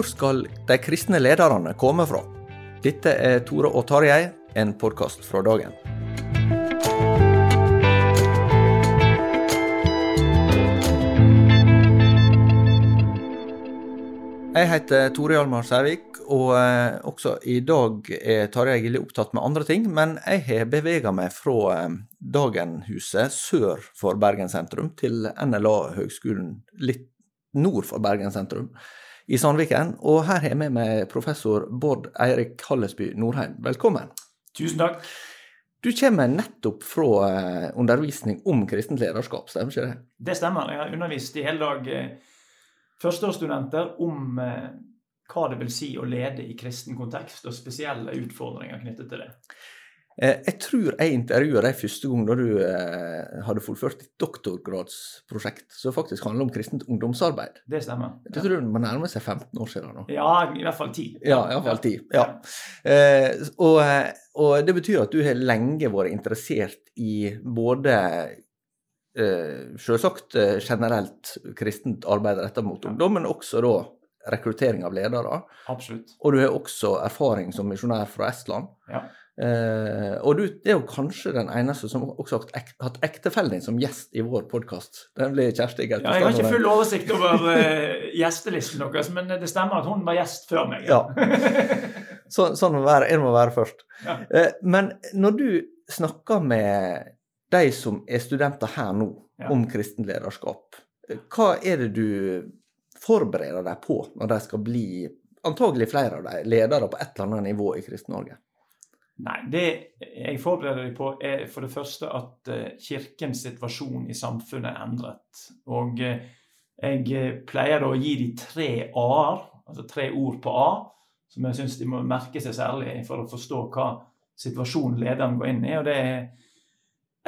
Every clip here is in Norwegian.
Hvor skal de kristne lederne komme fra? Dette er Tore og Tarjei, en podkast fra dagen. Jeg heter Tore Hjalmar Sævik, og eh, også i dag er Tarjei Gilje opptatt med andre ting. Men jeg har bevega meg fra eh, Dagenhuset sør for Bergen sentrum til NLA-høgskolen litt nord for Bergen sentrum i Sandviken. Og her har jeg med meg professor Bård Eirik Hallesby Norheim. Velkommen. Tusen takk. Du kommer nettopp fra eh, undervisning om kristent lederskap, stemmer ikke det? Det stemmer. Jeg har undervist i hele dag eh, førsteårsstudenter om eh, hva det vil si å lede i kristen kontekst, og spesielle utfordringer knyttet til det. Eh, Jeg tror jeg intervjuet deg første gang da du eh, hadde fullført ditt doktorgradsprosjekt, som faktisk handler om kristent ungdomsarbeid. Det stemmer. Jeg tror det må nærme seg 15 år siden nå. Ja, i hvert fall 10. Ja, iallfall ti. Ja. Eh, og, eh, og det betyr at du har lenge vært interessert i både eh, selvsagt generelt kristent arbeid rettet mot ungdom, men også da rekruttering av ledere. Absolutt. Og du har også erfaring som misjonær fra Estland. Ja. Eh, og du er jo kanskje den eneste som også har hatt ektefellen din som gjest i vår podkast. Den blir Kjersti Ja, jeg har ikke full oversikt over uh, gjestelisten deres, men det stemmer at hun var gjest før meg. Ja. Så, sånn må være, en må være først. Ja. Eh, men når du snakker med de som er studenter her nå, Ja. om kristent lederskap, eh, hva er det du forbereder deg på når de skal bli antagelig flere av dem ledere på et eller annet nivå i Kristen-Norge? Nei, det jeg forbereder deg på, er for det første at eh, kirkens situasjon i samfunnet er endret. Og eh, jeg eh, pleier å gi de tre a-er, altså tre ord på A, som jeg syns de må merke seg særlig for å forstå hva situasjonen lederen går inn i. Og det er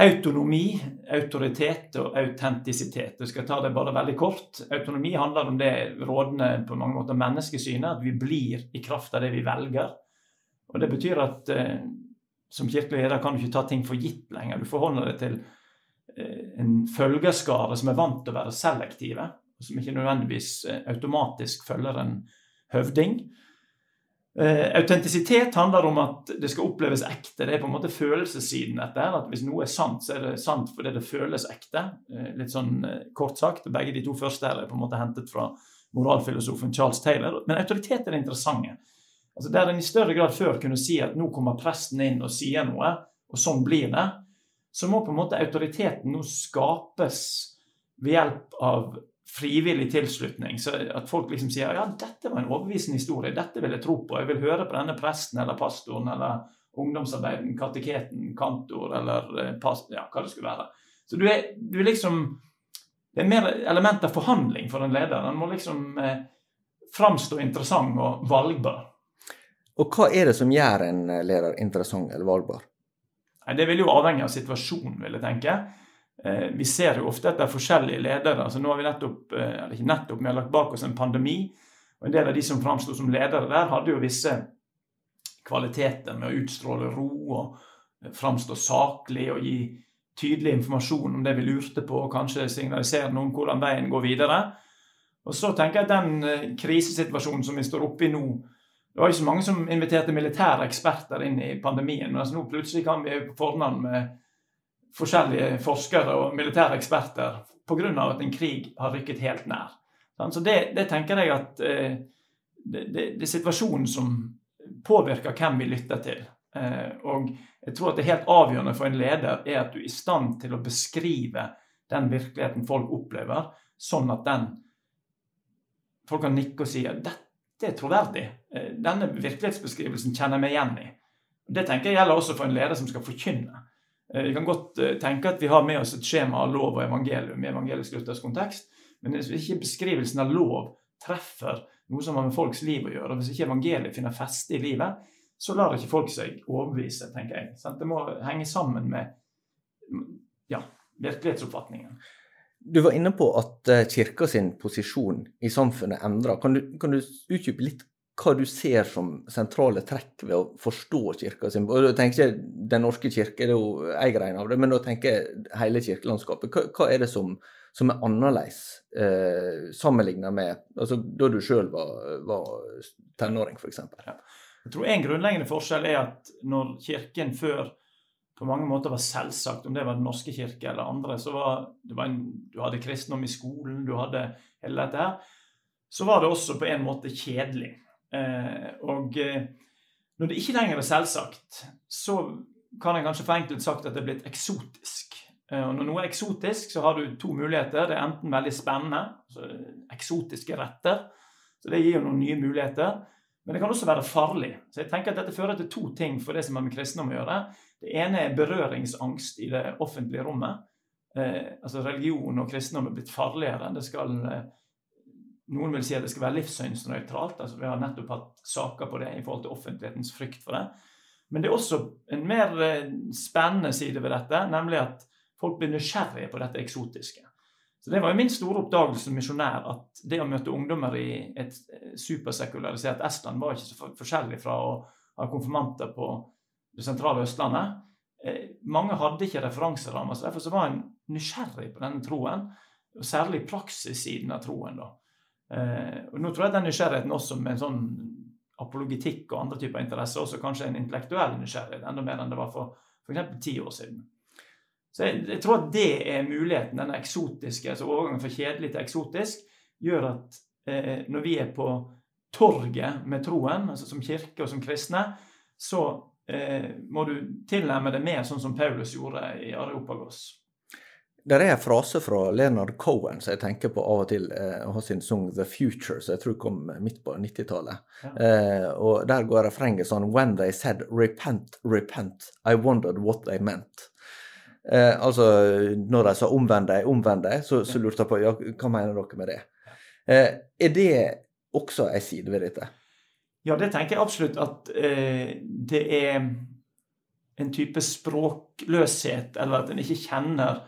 autonomi, autoritet og autentisitet. Jeg skal ta det bare veldig kort. Autonomi handler om det rådende på mange måter menneskesynet, at vi blir i kraft av det vi velger. Og Det betyr at eh, som kirkelig leder kan du ikke ta ting for gitt lenger. Du forholder deg til eh, en følgerskare som er vant til å være selektive, og som ikke nødvendigvis eh, automatisk følger en høvding. Eh, autentisitet handler om at det skal oppleves ekte. Det er på en måte følelsessiden dette. at Hvis noe er sant, så er det sant fordi det føles ekte. Eh, litt sånn eh, kort sagt. Begge de to første her er på en måte hentet fra moralfilosofen Charles Taylor. Men autoritet er det interessante. Altså Der en i større grad før kunne si at nå kommer presten inn og sier noe, og sånn blir det, så må på en måte autoriteten nå skapes ved hjelp av frivillig tilslutning. Så at folk liksom sier ja, dette var en overbevisende historie, dette vil jeg tro på. Jeg vil høre på denne presten eller pastoren eller ungdomsarbeiden, kateketen, kantor eller eh, past, ja, hva det skulle være. Så du er, du er liksom Det er mer element av forhandling for en leder. Den må liksom eh, framstå interessant og valgbar. Og hva er det som gjør en leder interessant eller valgbar? Det vil jo avhenge av situasjonen, vil jeg tenke. Eh, vi ser jo ofte etter forskjellige ledere. altså nå har Vi nettopp, eh, eller ikke nettopp, vi har lagt bak oss en pandemi. og En del av de som framsto som ledere der, hadde jo visse kvaliteter med å utstråle ro og framstå saklig og gi tydelig informasjon om det vi lurte på, og kanskje signalisere noe om hvordan veien går videre. Og så tenker jeg at den eh, krisesituasjonen som vi står oppe i nå Det var ikke så mange som inviterte militære eksperter inn i pandemien, altså nå plutselig kan vi på fornavn med forskjellige forskere og militære eksperter pga. at en krig har rykket helt nær. Så det, det tenker jeg at eh, det, det, det, er situasjonen som påvirker hvem vi lytter til. Eh, og jeg tror at det helt avgjørende for en leder er at du er i stand til å beskrive den virkeligheten folk opplever, sånn at den folk kan nikke og si at dette er troverdig. Eh, denne virkelighetsbeskrivelsen kjenner jeg meg igjen i. Det tenker jeg gjelder også for en leder som skal forkynne. Eh, vi kan godt eh, tenke at vi har med oss et skjema av lov og evangelium i evangelisk-luthersk kontekst, men hvis ikke beskrivelsen av lov treffer noe som har med folks liv å gjøre, hvis ikke evangeliet finner feste i livet, så lar ikke folk seg overbevise, tenker jeg. Det må henge sammen med ja, virkelighetsoppfatningen. Du var inne på at eh, kirka sin posisjon i samfunnet endrer. Kan du, kan du utdype litt hva du ser som sentrale trekk ved å forstå kirka sin Og da tenker jeg Den norske kirke, er jo en greie av det, men da tenker jeg hele kirkelandskapet. Hva, hva er det som, som er annerledes eh, sammenlignet med altså, da du sjøl var, var tenåring, f.eks.? Ja. Jeg tror en grunnleggende forskjell er at når kirken før på mange måter var selvsagt, om det var Den norske kirke eller andre, så var var en, du hadde kristendom i skolen, du hadde hele dette her, så var det også på en måte kjedelig. Eh, og eh, når det ikke lenger er selvsagt, så kan jeg kanskje forenklet sagt at det er blitt eksotisk. Eh, og når noe er eksotisk, så har du to muligheter. Det er enten veldig spennende, altså eksotiske retter, så det gir jo noen nye muligheter. Men det kan også være farlig. Så jeg tenker at dette fører til to ting for det som har med kristendom å gjøre. Det ene er berøringsangst i det offentlige rommet. Eh, altså Religion og kristendom er blitt farligere. Det skal eh, noen vil si at det skal være livssynsnøytralt. altså Vi har nettopp hatt saker på det i forhold til offentlighetens frykt for det. Men det er også en mer eh, spennende side ved dette, nemlig at folk blir nysgjerrige på dette eksotiske. Så Det var jo min store oppdagelse som misjonær at det å møte ungdommer i et eh, supersekularisert Estland var ikke så forskjellig fra å ha konfirmanter på det sentrale Østlandet. Eh, mange hadde ikke referanserammer, så derfor så var en nysgjerrig på denne troen. Og særlig praksissiden av troen. da. Eh, og nå tror jeg den nysgjerrigheten også med en sånn apologitikk og andre typer interesser, også kanskje en intellektuell nysgjerrighet, enda mer enn det var for f.eks. ti år siden. Så jeg, jeg, tror at det er muligheten, denne eksotiske, altså overgangen fra kjedelig til eksotisk, gjør at eh, når vi er på torget med troen, altså som kirke og som kristne, så må du tilnærme deg mer sånn som Paulus gjorde i Areopagos. Det er en frase fra Leonard Cohen som jeg tenker på av og til. Eh, har sin sang 'The Future', som jeg tror kom midt på 90-tallet. Ja. Eh, og Der går refrenget sånn 'When they said repent, repent, I wondered what they meant'. Eh, altså, når de sa 'omvend deg, omvend deg', så, så lurte jeg på ja, hva mener dere med det. Eh, er det også en side ved dette? Ja, det tenker jeg absolutt at eh, det er en type språkløshet, eller at en ikke kjenner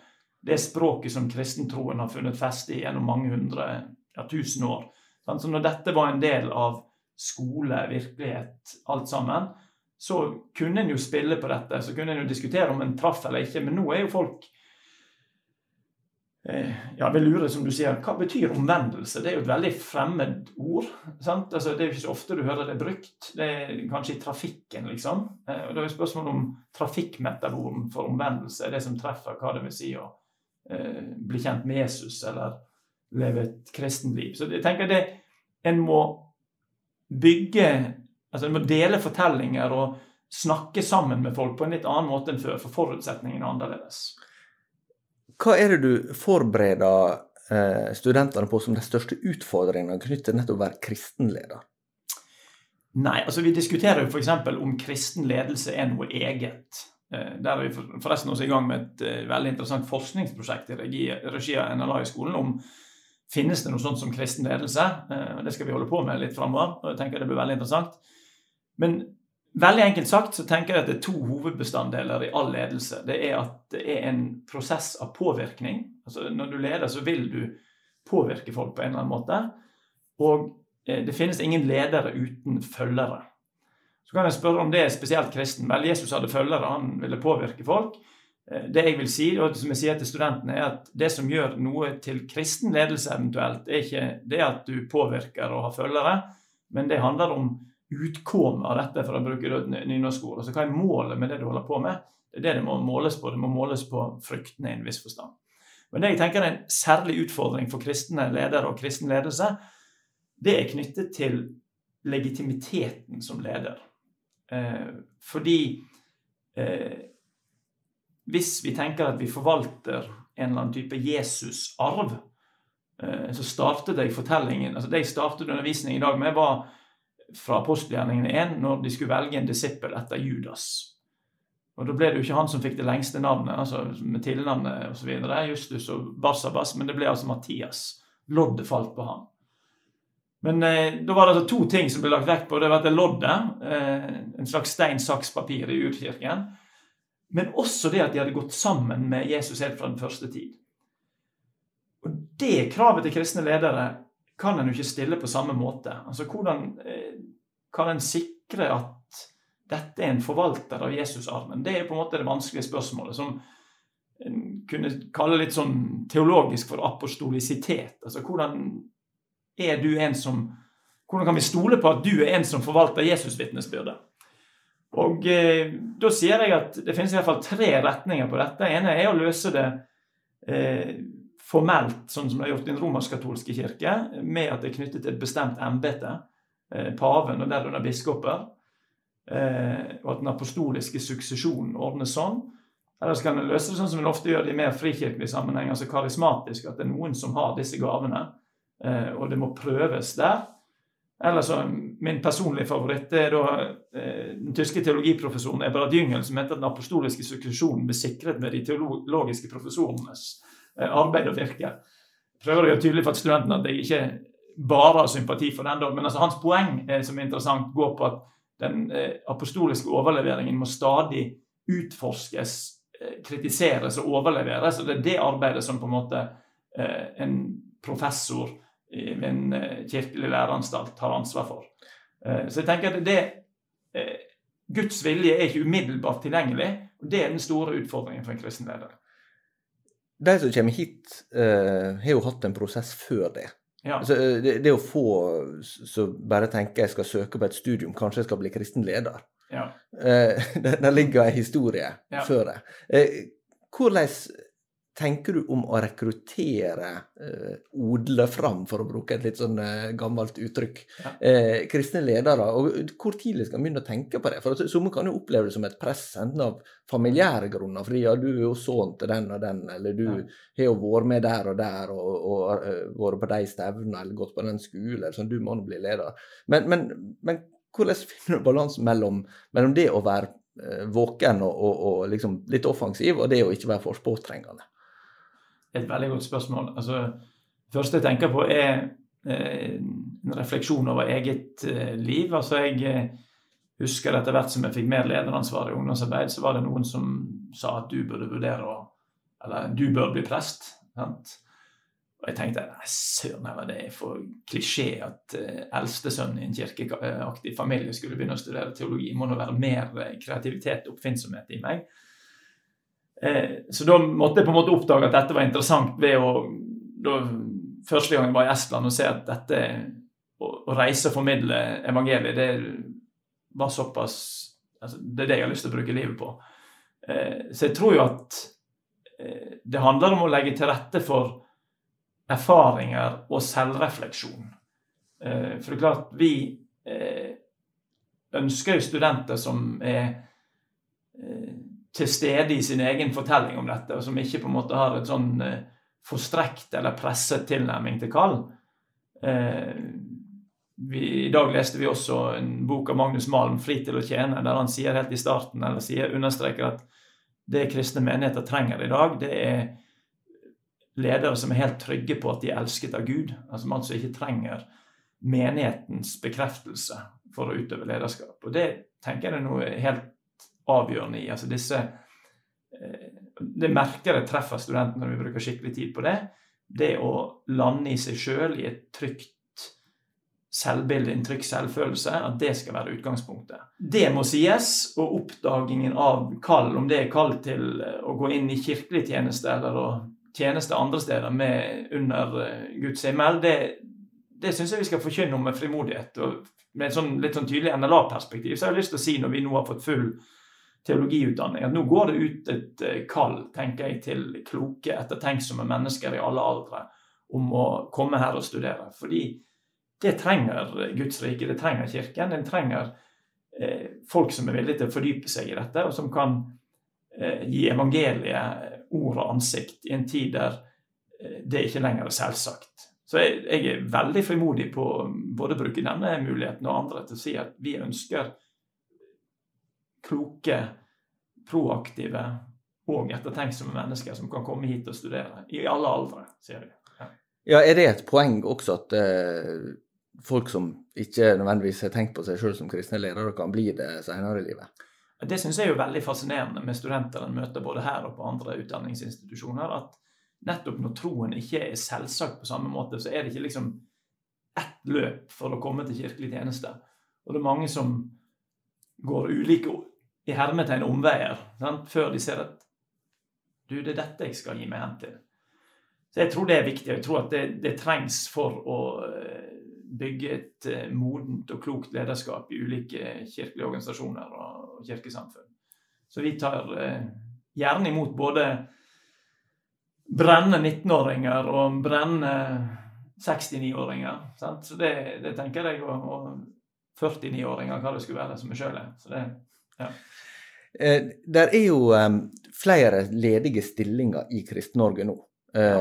det språket som kristentroen har funnet feste i gjennom mange hundre, ja, tusen år. Så når dette var en del av skole, virkelighet, alt sammen, så kunne en jo spille på dette. Så kunne en jo diskutere om en traff eller ikke. Men nå er jo folk ja, vi lurer, som du sier, Hva betyr omvendelse? Det er jo et veldig fremmed ord. sant? Altså, det er jo ikke så ofte du hører det brukt. Det er kanskje i trafikken, liksom. Eh, og Det er jo spørsmål om trafikkmetaboren for omvendelse det som treffer hva det vil si å eh, bli kjent med Jesus eller leve et kristenliv. Så jeg tenker det en må bygge altså En må dele fortellinger og snakke sammen med folk på en litt annen måte enn før, for forutsetningene er annerledes. Hva er det du forbereder eh, studentene på som de største utfordringene knyttet til nettopp å være kristenleder? Nei, altså Vi diskuterer jo f.eks. om kristen ledelse er noe eget. Eh, der er vi forresten også i gang med et uh, veldig interessant forskningsprosjekt i regi, av NLA-skolen om finnes det noe sånt som kristen ledelse. Det skal vi holde på med litt framover. jeg tenker det blir veldig interessant. Men veldig enkelt sagt så tenker jeg at det er to hovedbestanddeler i all ledelse. Det er at det er en prosess av påvirkning. Altså Når du leder, så vil du påvirke folk på en eller annen måte. Og eh, det finnes ingen ledere uten følgere. Så kan jeg spørre om det er spesielt kristen. Vel, Jesus hadde følgere, han ville påvirke folk. Eh, det jeg vil si, og som jeg sier til studentene, er at det som gjør noe til kristen ledelse eventuelt, er ikke det at du påvirker og har følgere, men det handler om utkommet av dette, for å bruke et nynorskord. Altså hva er målet med det du holder på med? Det er det det må måles på. Det må måles på fryktene i en viss forstand. Men det jeg tenker er en særlig utfordring for kristne ledere og kristen ledelse, det er knyttet til legitimiteten som leder. Eh, fordi eh, hvis vi tenker at vi forvalter en eller annen type Jesus-arv, eh, så startet jeg fortellingen altså Det jeg startet undervisningen i dag med, var fra apostelgjerningen 1, når de skulle velge en disippel etter Judas. Og Da ble det jo ikke han som fikk det lengste navnet, altså med tilnavnet osv., Justus og Barsabas, men det ble altså Mattias. Loddet falt på ham. Men eh, da var det altså to ting som ble lagt vekt på. Det var at det loddet, eh, en slags stein, saks, papir i urkirken. Men også det at de hadde gått sammen med Jesus helt fra den første tid. Og Det kravet til kristne ledere kan en jo ikke stille på samme måte. Altså Hvordan eh, kan en sikre at dette er en forvalter av Jesusarmen? Det er på en måte det vanskelige spørsmålet, som en kunne kalle litt sånn teologisk for apostolisitet. Altså hvordan er du en som Hvordan kan vi stole på at du er en som forvalter Jesusvitnesbyrdet? Og eh, da sier jeg at det finnes i hvert fall tre retninger på dette. Den ene er å løse det eh, formelt, sånn som det er gjort i den romersk-katolske kirke, med at det er knyttet til et bestemt embete, eh, paven og derunder biskoper. Eh, og at den apostoliske suksesjonen ordnes sånn. Ellers kan en løse det sånn som en ofte gjør det i mer frikirkelig sammenheng, altså karismatisk, at det er noen som har disse gavene, eh, og det må prøves der. Eller så Min personlige favoritt er da den tyske teologiprofessoren Eberhard Jüngel, som mente at den apostoliske suksesjonen ble sikret med de teologiske professorenes arbeid og virke. Prøver å gjøre tydelig for studentene at jeg ikke bare har sympati for den, men altså hans poeng som er interessant, går på at den eh, apostoliske overleveringen må stadig utforskes, eh, kritiseres og overleveres. og Det er det arbeidet som på en måte eh, en professor ved en kirkelig læreranstalt har ansvar for. Så jeg tenker at det, Guds vilje er ikke umiddelbart tilgjengelig. og Det er den store utfordringen for en kristen leder. De som kommer hit, har jo hatt en prosess før det. Ja. Altså, eh, det, det, å få så bare tenker jeg skal søke på et studium, kanskje jeg skal bli kristen leder. Ja. Eh, der, ligger en historie ja. før det. Eh, hvordan tenker du om å rekruttere eh, odle fram, for å bruke et litt sånn eh, gammelt uttrykk, ja. eh, kristne ledere? Og hvor tidlig skal man begynne å tenke på det? For Noen kan jo oppleve det som et press, enten av familiære grunner, fordi ja, du er jo sønnen til den og den, eller du ja. har jo vært med der og der og, og, og uh, vært på de stevnene eller gått på den skolen, sånn, du må nå bli leder. Men, men, men, hvordan finner du balansen mellom, mellom, det å være uh, våken og, og liksom litt offensiv, og det å ikke være for påtrengende? Et veldig godt spørsmål. Altså, det første jeg tenker på, er eh, en refleksjon over eget eh, liv. Altså, jeg eh, husker etter hvert som jeg fikk mer lederansvar i ungdomsarbeid, så var det noen som sa at du burde vurdere å Eller du bør bli prest. Sant? Og jeg tenkte søren heller, det er for klisjé at uh, eldstesønnen i en kirkeaktig familie skulle begynne å studere teologi. Det må nå være mer kreativitet og oppfinnsomhet i meg. Eh, så da måtte jeg på en måte oppdage at dette var interessant ved å da, Første gang jeg var i Estland og se at dette å, å reise og formidle evangeliet, det var såpass altså, Det er det jeg har lyst til å bruke livet på. Eh, så jeg tror jo at eh, det handler om å legge til rette for erfaringer og selvrefleksjon. For det er klart, vi ønsker jo studenter som er til stede i sin egen fortelling om dette, og som ikke på en måte har et sånn eh, forstrekt eller presset tilnærming til kall. Eh, vi, I dag leste vi også en bok av Magnus Malm, 'Fri til å tjene', der han sier helt i starten, eller sier, understreker at det kristne menigheter trenger i dag, det er ledere som er helt trygge på at de er elsket av Gud. Altså man som ikke trenger menighetens bekreftelse for å utøve lederskap. Og det tenker jeg er noe helt avgjørende i. altså disse eh, Det merker jeg treffer studentene når vi bruker skikkelig tid på det. Det å lande i seg sjøl i et trygt selvbilde, en trygg selvfølelse, at det skal være utgangspunktet. Det må sies, og oppdagingen av kall, om det er kall til å gå inn i kirkelig tjeneste eller å tjeneste andre steder med under eh, Guds himmel, det, det syns jeg vi skal forkynne om med frimodighet. og Med et sånn, litt sånn tydelig NLA-perspektiv så har jeg lyst til å si, når vi nå har fått full teologiutdanning, at nå går det ut et eh, kall, tenker jeg, til kloke, ettertenksomme mennesker i alle aldre om å komme her og studere. Fordi det trenger Guds rike, det trenger Kirken. Den trenger eh, folk som er villige til å fordype seg i dette, og som kan eh, gi evangeliet ord og ansikt i en tid der eh, det ikke lenger er selvsagt. Så jeg, jeg, er veldig frimodig på både å bruke denne muligheten og andre til å si at vi ønsker kloke, proaktive og ettertenksomme mennesker som kan komme hit og studere. I alle aldre, sier vi. Ja. ja, Er det et poeng også at uh, folk som ikke nødvendigvis har tenkt på seg sjøl som kristne ledere, kan bli det senere i livet? Det syns jeg er jo veldig fascinerende med studenter en møter både her og på andre utdanningsinstitusjoner. At nettopp når troen ikke er selvsagt på samme måte, så er det ikke liksom ett løp for å komme til kirkelig tjeneste. Og det er mange som går ulike i hermetegn omveier sant? før de ser at du, det er dette jeg skal gi meg hen til. Så jeg tror det er viktig. og Jeg tror at det, det trengs for å eh, bygge et eh, modent og klokt lederskap i ulike kirkelige organisasjoner og kirkesamfunn. Så vi tar eh, gjerne imot både brennende 19-åringer og brennende 69-åringer. Så det, det, tenker jeg, og, og 49-åringer, hva det skulle være, som er sjøl er. Så det, ja. Eh, der er jo um, flere ledige stillinger i Kristen-Norge nå. Ja.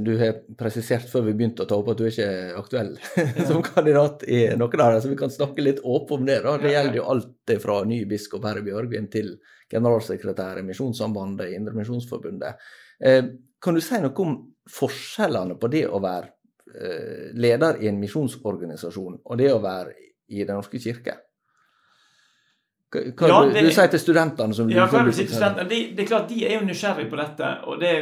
Du har presisert før vi begynte å ta opp at du er ikke aktuell som kandidat i noen av dem, så vi kan snakke litt åpent om det. da. Det gjelder jo alt fra ny biskop Herre Bjørgvin til generalsekretær i Misjonssambandet, Indremisjonsforbundet. Eh, kan du si noe om forskjellene på det å være eh, leder i en misjonsorganisasjon og det å være i Den norske kirke? Hva ja, det, du, du sier til studentene som ja, hva du si til studentene? Det, det er klart, De er jo nysgjerrige på dette. og det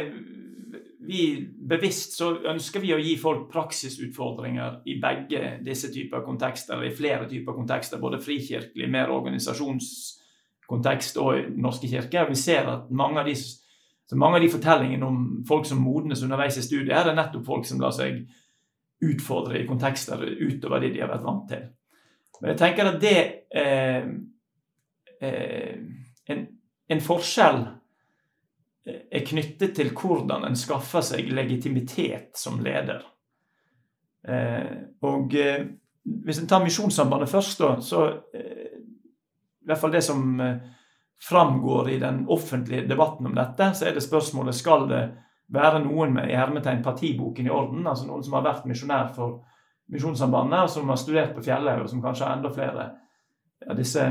vi bevisst så ønsker vi å gi folk praksisutfordringer i begge disse typer kontekster, eller i flere typer kontekster, både frikirkelig, mer organisasjonskontekst og Norske kirke. Vi ser at mange av de, mange av de fortellingene om folk som modnes underveis i studiet, er det nettopp folk som lar seg utfordre i kontekster utover det de har vært vant til. Men jeg tenker at det eh, en, en forskjell er knyttet til hvordan en skaffer seg legitimitet som leder. Eh, og eh, hvis en tar Misjonssambandet først, da, så eh, i hvert fall det som framgår i den offentlige debatten om dette, så er det spørsmålet skal det være noen med i hermetegn partiboken i orden, altså noen som har vært misjonær for Misjonssambandet, som har studert på Fjellhaug, og som kanskje har enda flere av disse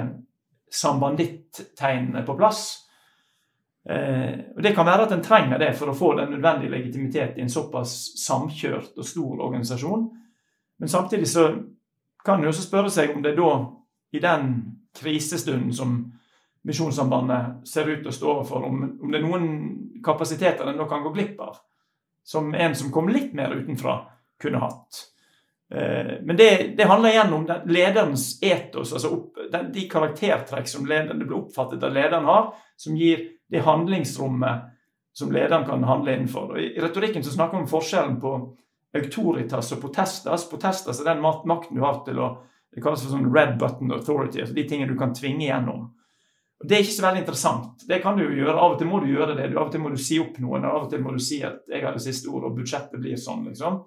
sambanditt-tegnene på plass. Eh, og Det kan være at en trenger det for å få den nødvendige legitimitet i en såpass samkjørt og stor organisasjon. Men samtidig så kan en også spørre seg om det da, i den krisestunden som Misjonssambandet ser ut til å stå overfor, om, om det er noen kapasiteter en da kan gå glipp av, som en som kom litt mer utenfra, kunne hatt. Eh, men det, det handler igjen om lederens etos, altså opp, de karaktertrekk som lederen, det blir oppfattet at lederen har, som gir det handlingsrommet som lederen kan handle innenfor. Og I retorikken så snakker vi om forskjellen på autoritas og potestas. Potestas er den makten du har til å det kalles for sånn red button authority, altså de tingene du kan tvinge gjennom. Og Det er ikke så veldig interessant. Det kan du jo gjøre. Av og til må du gjøre det. Av og til må du si opp noen, av og til må du si at 'jeg har det siste ordet, og budsjettet blir sånn', liksom.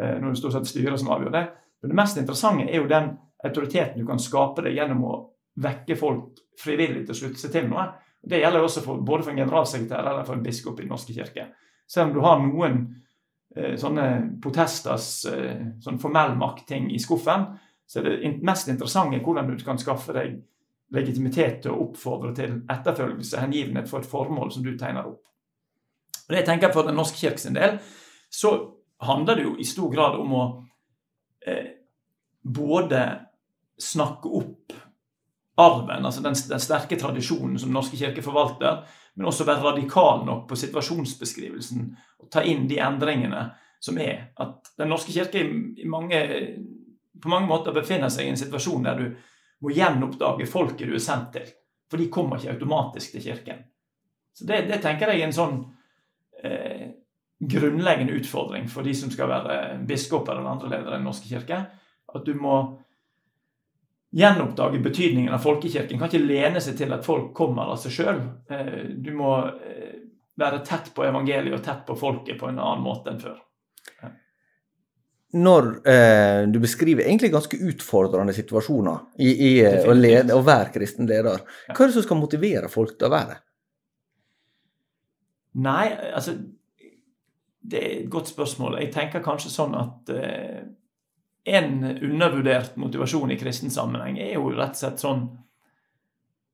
Eh, når det stort sett styret som avgjør det. Men det mest interessante er jo den autoriteten du kan skape deg gjennom å vekke folk frivillig til å slutte seg til noe. Det gjelder også for, både for en generalsekretær eller for en biskop i Den norske kirke. Selv om du har noen eh, sånne protesters eh, sånn formell maktting i skuffen, så er det mest interessante hvordan du kan skaffe deg legitimitet til å oppfordre til etterfølgelse, hengivenhet for et formål som du tegner opp. Og det jeg tenker For Den norske kirke sin del så handler det jo i stor grad om å eh, både snakke opp arven, altså den, den sterke tradisjonen som norske kirke forvalter, men også være radikal nok på situasjonsbeskrivelsen og ta inn de endringene som er. At Den norske kirke mange, på mange måter befinner seg i en situasjon der du må gjenoppdage folket du er sendt til. For de kommer ikke automatisk til kirken. Så Det, det tenker jeg er en sånn eh, grunnleggende utfordring for de som skal være biskoper eller andre ledere i Den norske kirke. At du må gjenoppdage betydningen av folkekirken. Kan ikke lene seg til at folk kommer av seg sjøl. Eh, du må eh, være tett på evangeliet og tett på folket på en annen måte enn før. Når eh, du beskriver egentlig ganske utfordrende situasjoner i, i eh, å, lede, å, være kristen leder, hva er det som skal motivere folk til å være Nei, altså Det er et godt spørsmål. Jeg tenker kanskje sånn at eh, en undervurdert motivasjon i kristen sammenheng er jo rett og slett sånn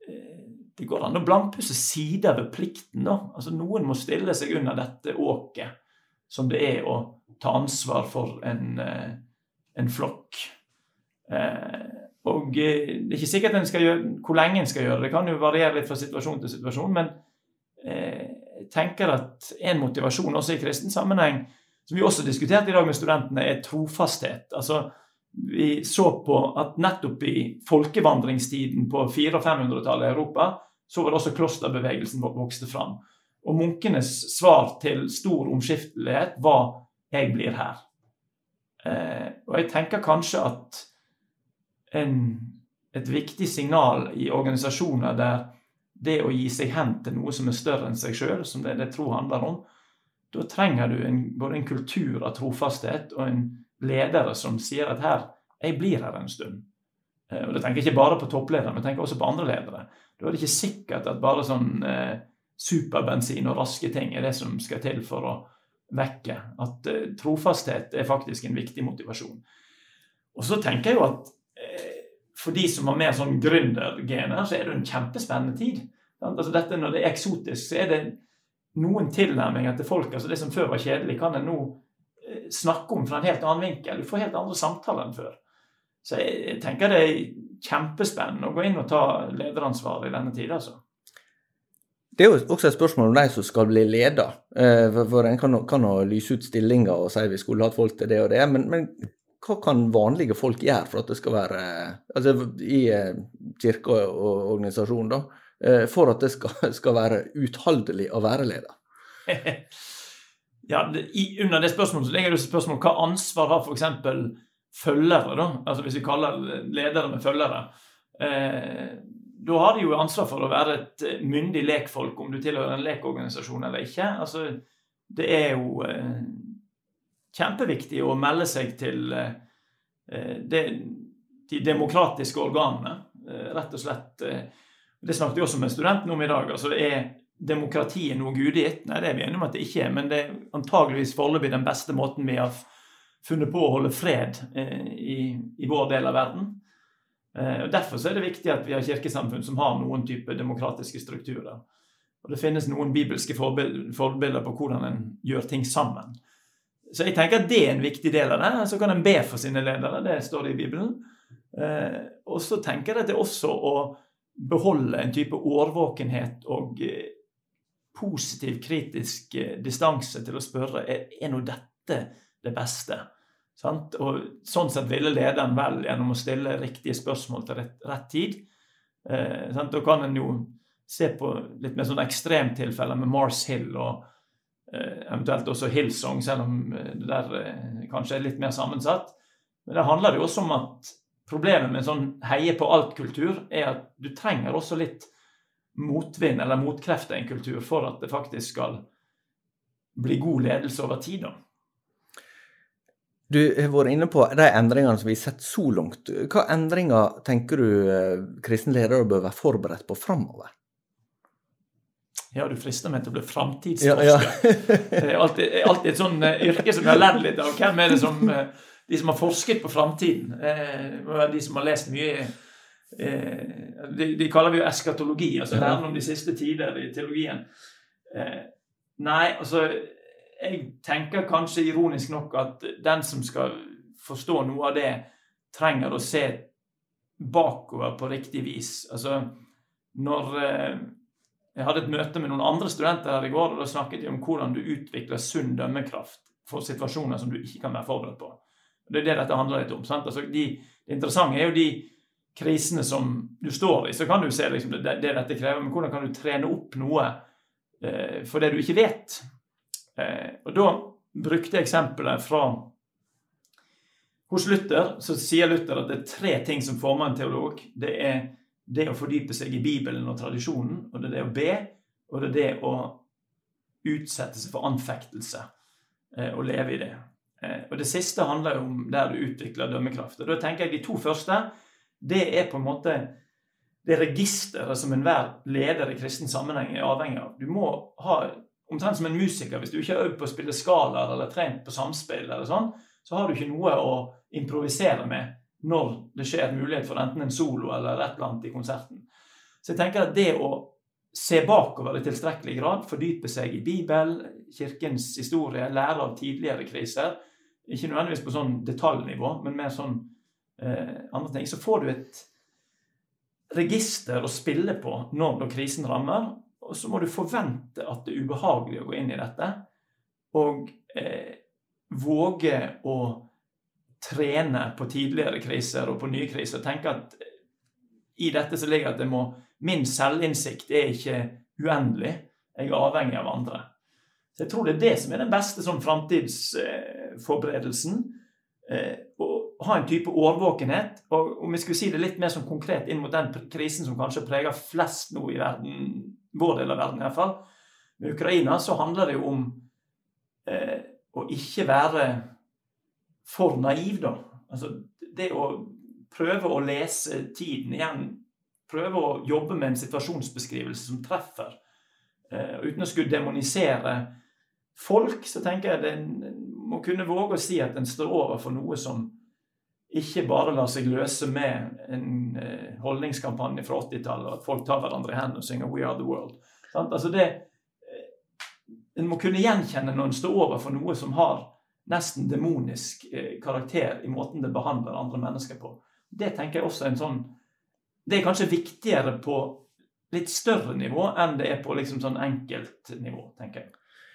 eh, Det går an å blankpusse sider ved plikten. da. Altså Noen må stille seg under dette åket som det er å ta ansvar for en, eh, en flokk. Eh, og det er ikke sikkert gjøre, hvor lenge en skal gjøre det. Det kan jo variere litt fra situasjon til situasjon. Men tenker at en motivasjon også i kristen sammenheng som vi også diskuterte i dag med studentene, er trofasthet. Altså, vi så på at nettopp i folkevandringstiden på 400- og 500-tallet i Europa, så var det også klosterbevegelsen vokste fram. Og munkenes svar til stor omskiftelighet var 'jeg blir her'. Eh, og jeg tenker kanskje at en, et viktig signal i organisasjoner der det å gi seg hen til noe som er større enn seg sjøl, som det, det tro handler om, da trenger du en, både en kultur av trofasthet og en ledere som sier at her, jeg blir her en stund. Eh, og Da tenker jeg ikke bare på toppledere, men tenker også på andre ledere. Da er det ikke sikkert at bare sånn eh, superbensin og raske ting er det som skal til for å vekke. At eh, trofasthet er faktisk en viktig motivasjon. Og så tenker jeg jo at for de som har mer sånn gründergener, så er det en kjempespennende tid. Altså dette Når det er eksotisk, så er det noen tilnærminger til folk. altså Det som før var kjedelig, kan en nå eh, snakke om fra en helt annen vinkel. Du får helt andre samtaler enn før. Så jeg tenker det er kjempespennende å gå inn og ta lederansvar i denne tida, altså. Det er jo også et spørsmål om de som skal bli leder. Eh, for En kan, kan lyse ut stillinger og si vi skulle hatt folk til det og det, men, men hva kan vanlige folk gjøre for at det skal være altså I eh, kirke og organisasjon, da, Eh, for at det skal, skal være utholdelig å være leder? ja, i, Under det spørsmålet så ligger det spørsmål hva ansvar har f.eks. følgere, da? Altså hvis vi kaller ledere med følgere. Eh, da har de jo ansvar for å være et myndig lekfolk, om du tilhører en lekorganisasjon eller ikke. Altså, det er jo eh, kjempeviktig å melde seg til eh, det, de demokratiske organene. Eh, rett og slett eh, det snakket vi også med studenten om i dag. altså Er demokratiet noe gudgitt? Nei, det er vi enige om at det ikke er. Men det er antageligvis foreløpig den beste måten vi har funnet på å holde fred eh, i, i, vår del av verden. Eh, og Derfor er det viktig at vi har kirkesamfunn som har noen type demokratiske strukturer. Og Det finnes noen bibelske forbilder på hvordan en gjør ting sammen. Så jeg tenker at det er en viktig del av det. Så kan en be for sine ledere, det står det i Bibelen. Eh, og så tenker jeg at det er også å beholde en type årvåkenhet og eh, positiv, kritisk eh, distanse til å spørre er, er nå dette det beste. Sant? Og Sånn sett ville lederen vel gjennom å stille riktige spørsmål til rett, rett tid. Eh, da kan en jo se på litt mer sånn ekstremtilfeller med Mars Hill og eventuelt også Hillsong, selv om eh, det der eh, kanskje er litt mer sammensatt. Men det handler jo også om at Problemet med en sånn heie på alt-kultur er at du trenger også litt motvind eller motkrefter i en kultur for at det faktisk skal bli god ledelse over tid. da. Du har vært inne på de endringene som vi har sett så langt. Hva endringer tenker du eh, kristne ledere bør være forberedt på framover? Ja, du frister meg til å bli framtidsforsker. Ja, ja. det er alltid, alltid, et sånn eh, yrke som jeg har lært litt av. Hvem er det som eh, de som har forsket på framtiden, eh, de som har lest mye de, de, kaller vi jo eskatologi, altså læren om de siste tider i teologien. Nei, altså Jeg tenker kanskje ironisk nok at den som skal forstå noe av det, trenger å se bakover på riktig vis. Altså, når Jeg hadde et møte med noen andre studenter her i går, og da snakket de om hvordan du utvikler sunn dømmekraft for situasjoner som du ikke kan være forberedt på. Det er det dette handler litt om. Altså, de, det interessante er jo de krisene som du står i. Så kan du se liksom, det, det, dette krever, men hvordan kan du trene opp noe eh, for det du ikke vet? Eh, og Da brukte jeg eksempelet fra hos Luther så sier Luther at det er tre ting som former en teolog. Det er det å fordype seg i Bibelen og tradisjonen, og det er det å be, og det er det å utsette seg for anfektelse eh, og leve i det. Eh, og Det siste handler jo om der du utvikler dømmekraft. Og Da tenker jeg De to første det er på en måte det registeret som enhver leder i kristen sammenheng er avhengig av. Du må ha, Omtrent som en musiker. Hvis du ikke har øvd på å spille skalaer eller trent på samspill, eller sånn, så har du ikke noe å improvisere med når det skjer en mulighet for enten en solo eller et eller annet i konserten. Så jeg tenker at det å se bakover i tilstrekkelig grad, fordype seg i Bibel, kirkens historie, lære av tidligere kriser, ikke nødvendigvis på sånn detaljnivå, men mer sånn eh, andre ting, så får du et register å spille på når krisen rammer. Og så må du forvente at det er ubehagelig å gå inn i dette. Og eh, våge å trene på tidligere kriser og på nye kriser. Tenke at i dette så ligger at det må Min selvinnsikt er ikke uendelig. Jeg er avhengig av andre. Så jeg tror det er det som er den beste sånn framtidsforberedelsen. Eh, å ha en type årvåkenhet. Og om vi skulle si det litt mer sånn konkret inn mot den krisen som kanskje preger flest nå i verden, vår del av verden i hvert fall, med Ukraina, så handler det jo om eh, å ikke være for naiv, da. Altså, det å prøve å lese tiden igjen, prøve å jobbe med en situasjonsbeskrivelse som treffer, uh, uten å skulle demonisere folk, så tenker jeg det må kunne våge å si at en står overfor noe som ikke bare lar seg løse med en uh, holdningskampanje fra 80-tallet, og at folk tar hverandre i hendene og synger 'We are the world'. Altså det, uh, en må kunne gjenkjenne når en står overfor noe som har nesten demonisk eh, karakter i måten det behandler andre mennesker på. Det tenker jeg også er en sånn Det er kanskje viktigere på litt større nivå enn det er på liksom sånn enkeltnivå, tenker jeg.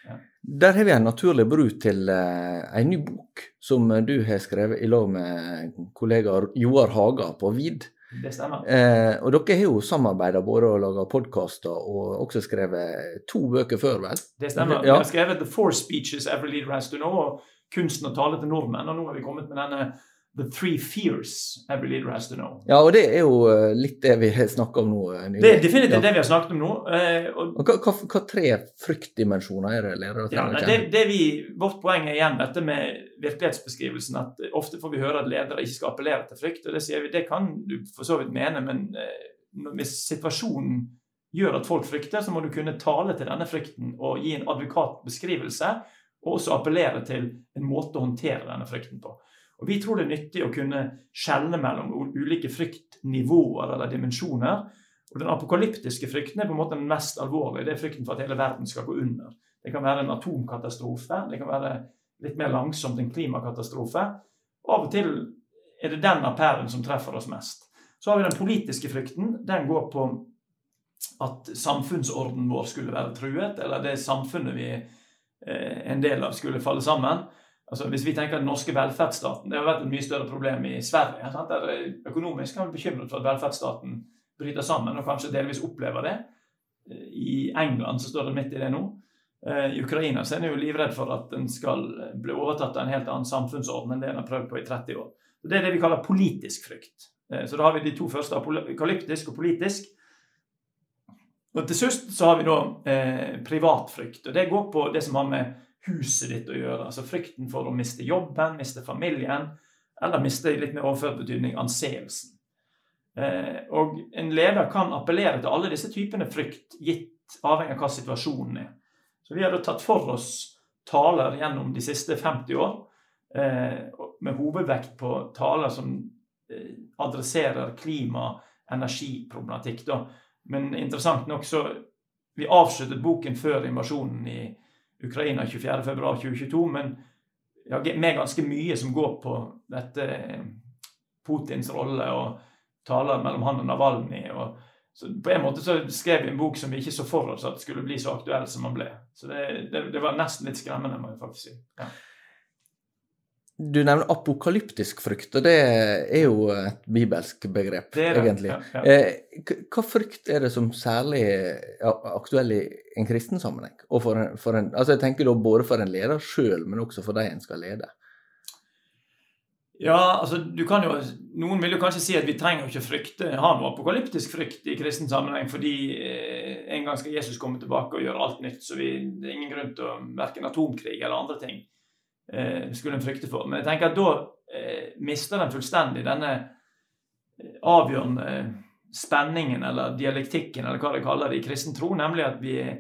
Ja. Der har vi en naturlig bru til uh, en ny bok som du har skrevet i lag med kollega Joar Haga på VID. Det stemmer. Eh, og dere har jo samarbeida både og laga podkaster og også skrevet to bøker før, vel? Det stemmer. Ja. Vi har skrevet The Four Speeches Every Leader Has To Know. og kunsten å tale til nordmenn. Og nå har vi kommet med denne The Three Fears Every Leader Has To Know. Ja, og det er jo eh, litt det vi har snakket om nå. Eh, nylig. Det er definitivt ja. det vi har snakket om nå. Eh, og, og hva, hva, hva, tre fryktdimensjoner er det ledere ja, det, det vi, Vårt poeng er igjen dette med virkelighetsbeskrivelsen. At ofte får vi høre at ledere ikke skal appellere til frykt. og Det sier vi, det kan du for så vidt mene, men hvis situasjonen gjør at folk frykter, så må du kunne tale til denne frykten og gi en advokat beskrivelse og også appellere til en måte å håndtere denne frykten på. Og Vi tror det er nyttig å kunne skjelne mellom ulike fryktnivåer eller dimensjoner. Og Den apokalyptiske frykten er på en måte den mest alvorlige. Det er frykten for at hele verden skal gå under. Det kan være en atomkatastrofe, det kan være litt mer langsomt en klimakatastrofe. Og Av og til er det den appellen som treffer oss mest. Så har vi den politiske frykten. Den går på at samfunnsordenen vår skulle være truet, eller det samfunnet vi en del av skulle falle sammen. Altså Hvis vi tenker den norske velferdsstaten Det har vært et mye større problem i Sverige. Sant? Der økonomisk er vi bekymret for at velferdsstaten bryter sammen, og kanskje delvis opplever det. Eh, I England så står det midt i det nå. Eh, I Ukraina så er en jo livredd for at den skal bli overtatt av en helt annen samfunnsorden enn det en har prøvd på i 30 år. Det er det vi kaller politisk frykt. Så da har vi de to første, apokalyptisk og politisk. Og Til sist så har vi da eh, privatfrykt. og Det går på det som har med huset ditt å gjøre. altså Frykten for å miste jobben, miste familien, eller miste litt mer overført betydning anseelsen. Eh, og En leder kan appellere til alle disse typene frykt, gitt avhengig av hva situasjonen er. Så Vi har da tatt for oss taler gjennom de siste 50 år, eh, med hovedvekt på taler som eh, adresserer klima- energiproblematikk. da, men interessant nok så Vi avsluttet boken før invasjonen i Ukraina 24.2.2022, men ja, med ganske mye som går på dette Putins rolle og taler mellom han og Navalny. så På en måte så skrev vi en bok som vi ikke så for oss at skulle bli så aktuell som den ble. Så det, det, det var nesten litt skremmende, må jeg faktisk si. Ja. Du nevner apokalyptisk frykt, og det er jo et bibelsk begrep, det det, egentlig. Ja, ja. Eh, hva frykt er det som særlig er aktuell i en kristen sammenheng? For en, for en, altså jeg tenker da både for en leder sjøl, men også for de en skal lede. Ja, altså du kan jo, Noen vil jo kanskje si at vi trenger ikke frykte, ha noe apokalyptisk frykt i kristen sammenheng, fordi eh, en gang skal Jesus komme tilbake og gjøre alt nytt. Så vi, det er ingen grunn til å verken atomkrig eller andre ting skulle en frykte for. Men jeg tenker at da eh, mister den fullstendig denne eh, avgjørende spenningen eller dialektikken, eller hva de kaller det, i kristen tro, nemlig at vi er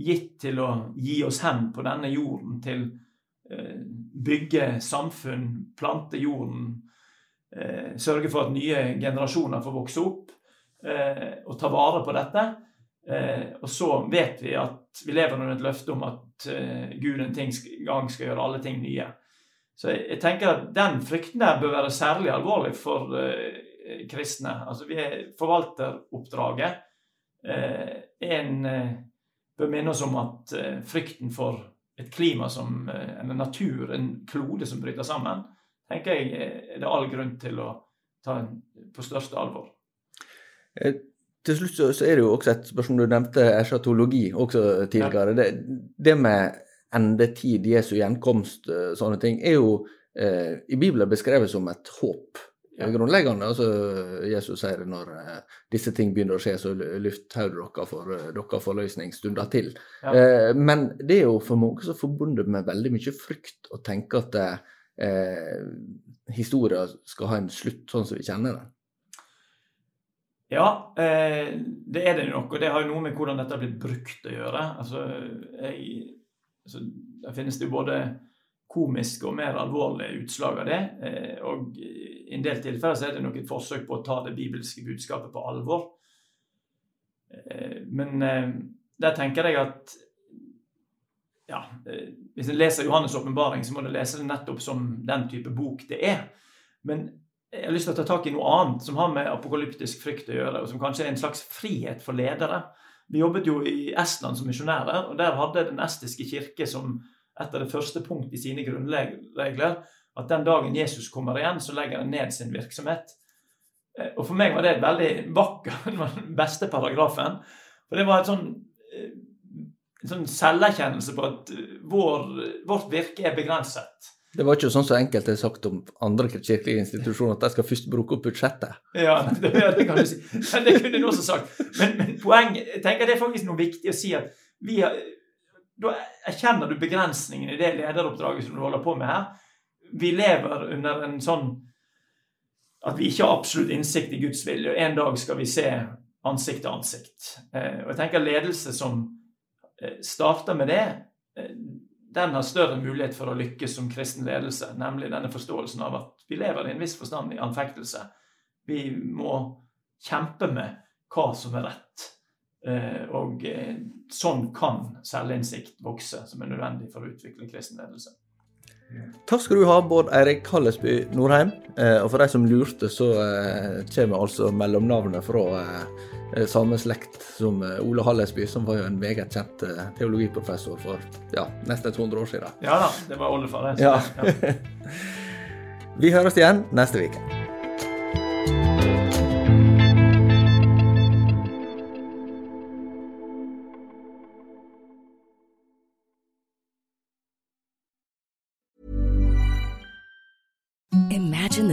gitt til å gi oss hen på denne jorden, til eh, bygge samfunn, plante jorden, eh, sørge for at nye generasjoner får vokse opp, eh, og ta vare på dette. Eh, og så vet vi at vi lever under et løfte om at eh, Gud en ting, gang skal gjøre alle ting nye. Så jeg, jeg, tenker at den frykten der bør være særlig alvorlig for eh, kristne. Altså vi forvalter forvalteroppdraget. Eh, en eh, bør minne oss om at eh, frykten for et klima som en natur, en klode som bryter sammen, tenker jeg er det all grunn til å ta på største alvor til slutt så, så, er det jo også et spørsmål du nevnte eschatologi også tidligere. Ja. Det, det, med endetid, Jesu gjenkomst, eh, sånne ting, er jo eh, i Bibelen beskrevet som et håp. Ja. Grunnleggende. altså Jesus sier det når eh, disse ting begynner å skje, så hodet dere for eh, dere forløsningsstunder til. Ja. Eh, men det er jo for mange så forbundet med veldig mye frykt å tenke at eh, historien skal ha en slutt sånn som vi kjenner den. Ja, eh, det er det nok. Og det har jo noe med hvordan dette har blitt brukt å gjøre. Altså, jeg, altså, Der finnes det jo både komiske og mer alvorlige utslag av det. Eh, og i en del tilfeller så er det nok et forsøk på å ta det bibelske budskapet på alvor. Eh, men der tenker jeg at ja, Hvis en leser Johannes' åpenbaring, så må en lese det nettopp som den type bok det er. Men jeg har lyst til å ta tak i noe annet som har med apokalyptisk frykt å gjøre, og som kanskje er en slags frihet for ledere. Vi jobbet jo i Estland som misjonærer, og der hadde Den estiske kirke som et av det første punkt i sine grunnregler at den dagen Jesus kommer igjen, så legger han ned sin virksomhet. Eh, og For meg var det veldig vakker, den beste paragrafen. For det var et sånn, eh, en sånn selverkjennelse på at vår, vårt virke er begrenset. Det var ikke sånn som enkelte har sagt om andre kirkelige institusjoner, at de skal først bruke opp budsjettet. Ja, det, det kan du si. Men det kunne du også sagt. Men, men poeng, jeg tenker det er faktisk noe viktig å si at vi har, da erkjenner du begrensningen i det lederoppdraget som du holder på med her. Vi lever under en sånn at vi ikke har absolutt innsikt i Guds vilje. og En dag skal vi se ansikt til ansikt. Eh, og jeg tenker ledelse som eh, starter med det, eh, den har større mulighet for å lykkes som kristen ledelse, nemlig denne forståelsen av at vi lever i en viss forstand i anfektelse. Vi må kjempe med hva som er rett. Eh, og eh, sånn kan selvinnsikt vokse, som er nødvendig for å utvikle kristen ledelse. Takk skal du ha, Bård Eirik Hallesby Norheim. Eh, og for de som lurte, så kommer altså mellomnavnet fra Eh, samme slekt som eh, Ole Hallesby, som var jo en meget kjent eh, teologiprofessor for ja, nesten 200 år siden. Ja da, det var oldefar. Ja. ja. Vi høres igjen neste uke.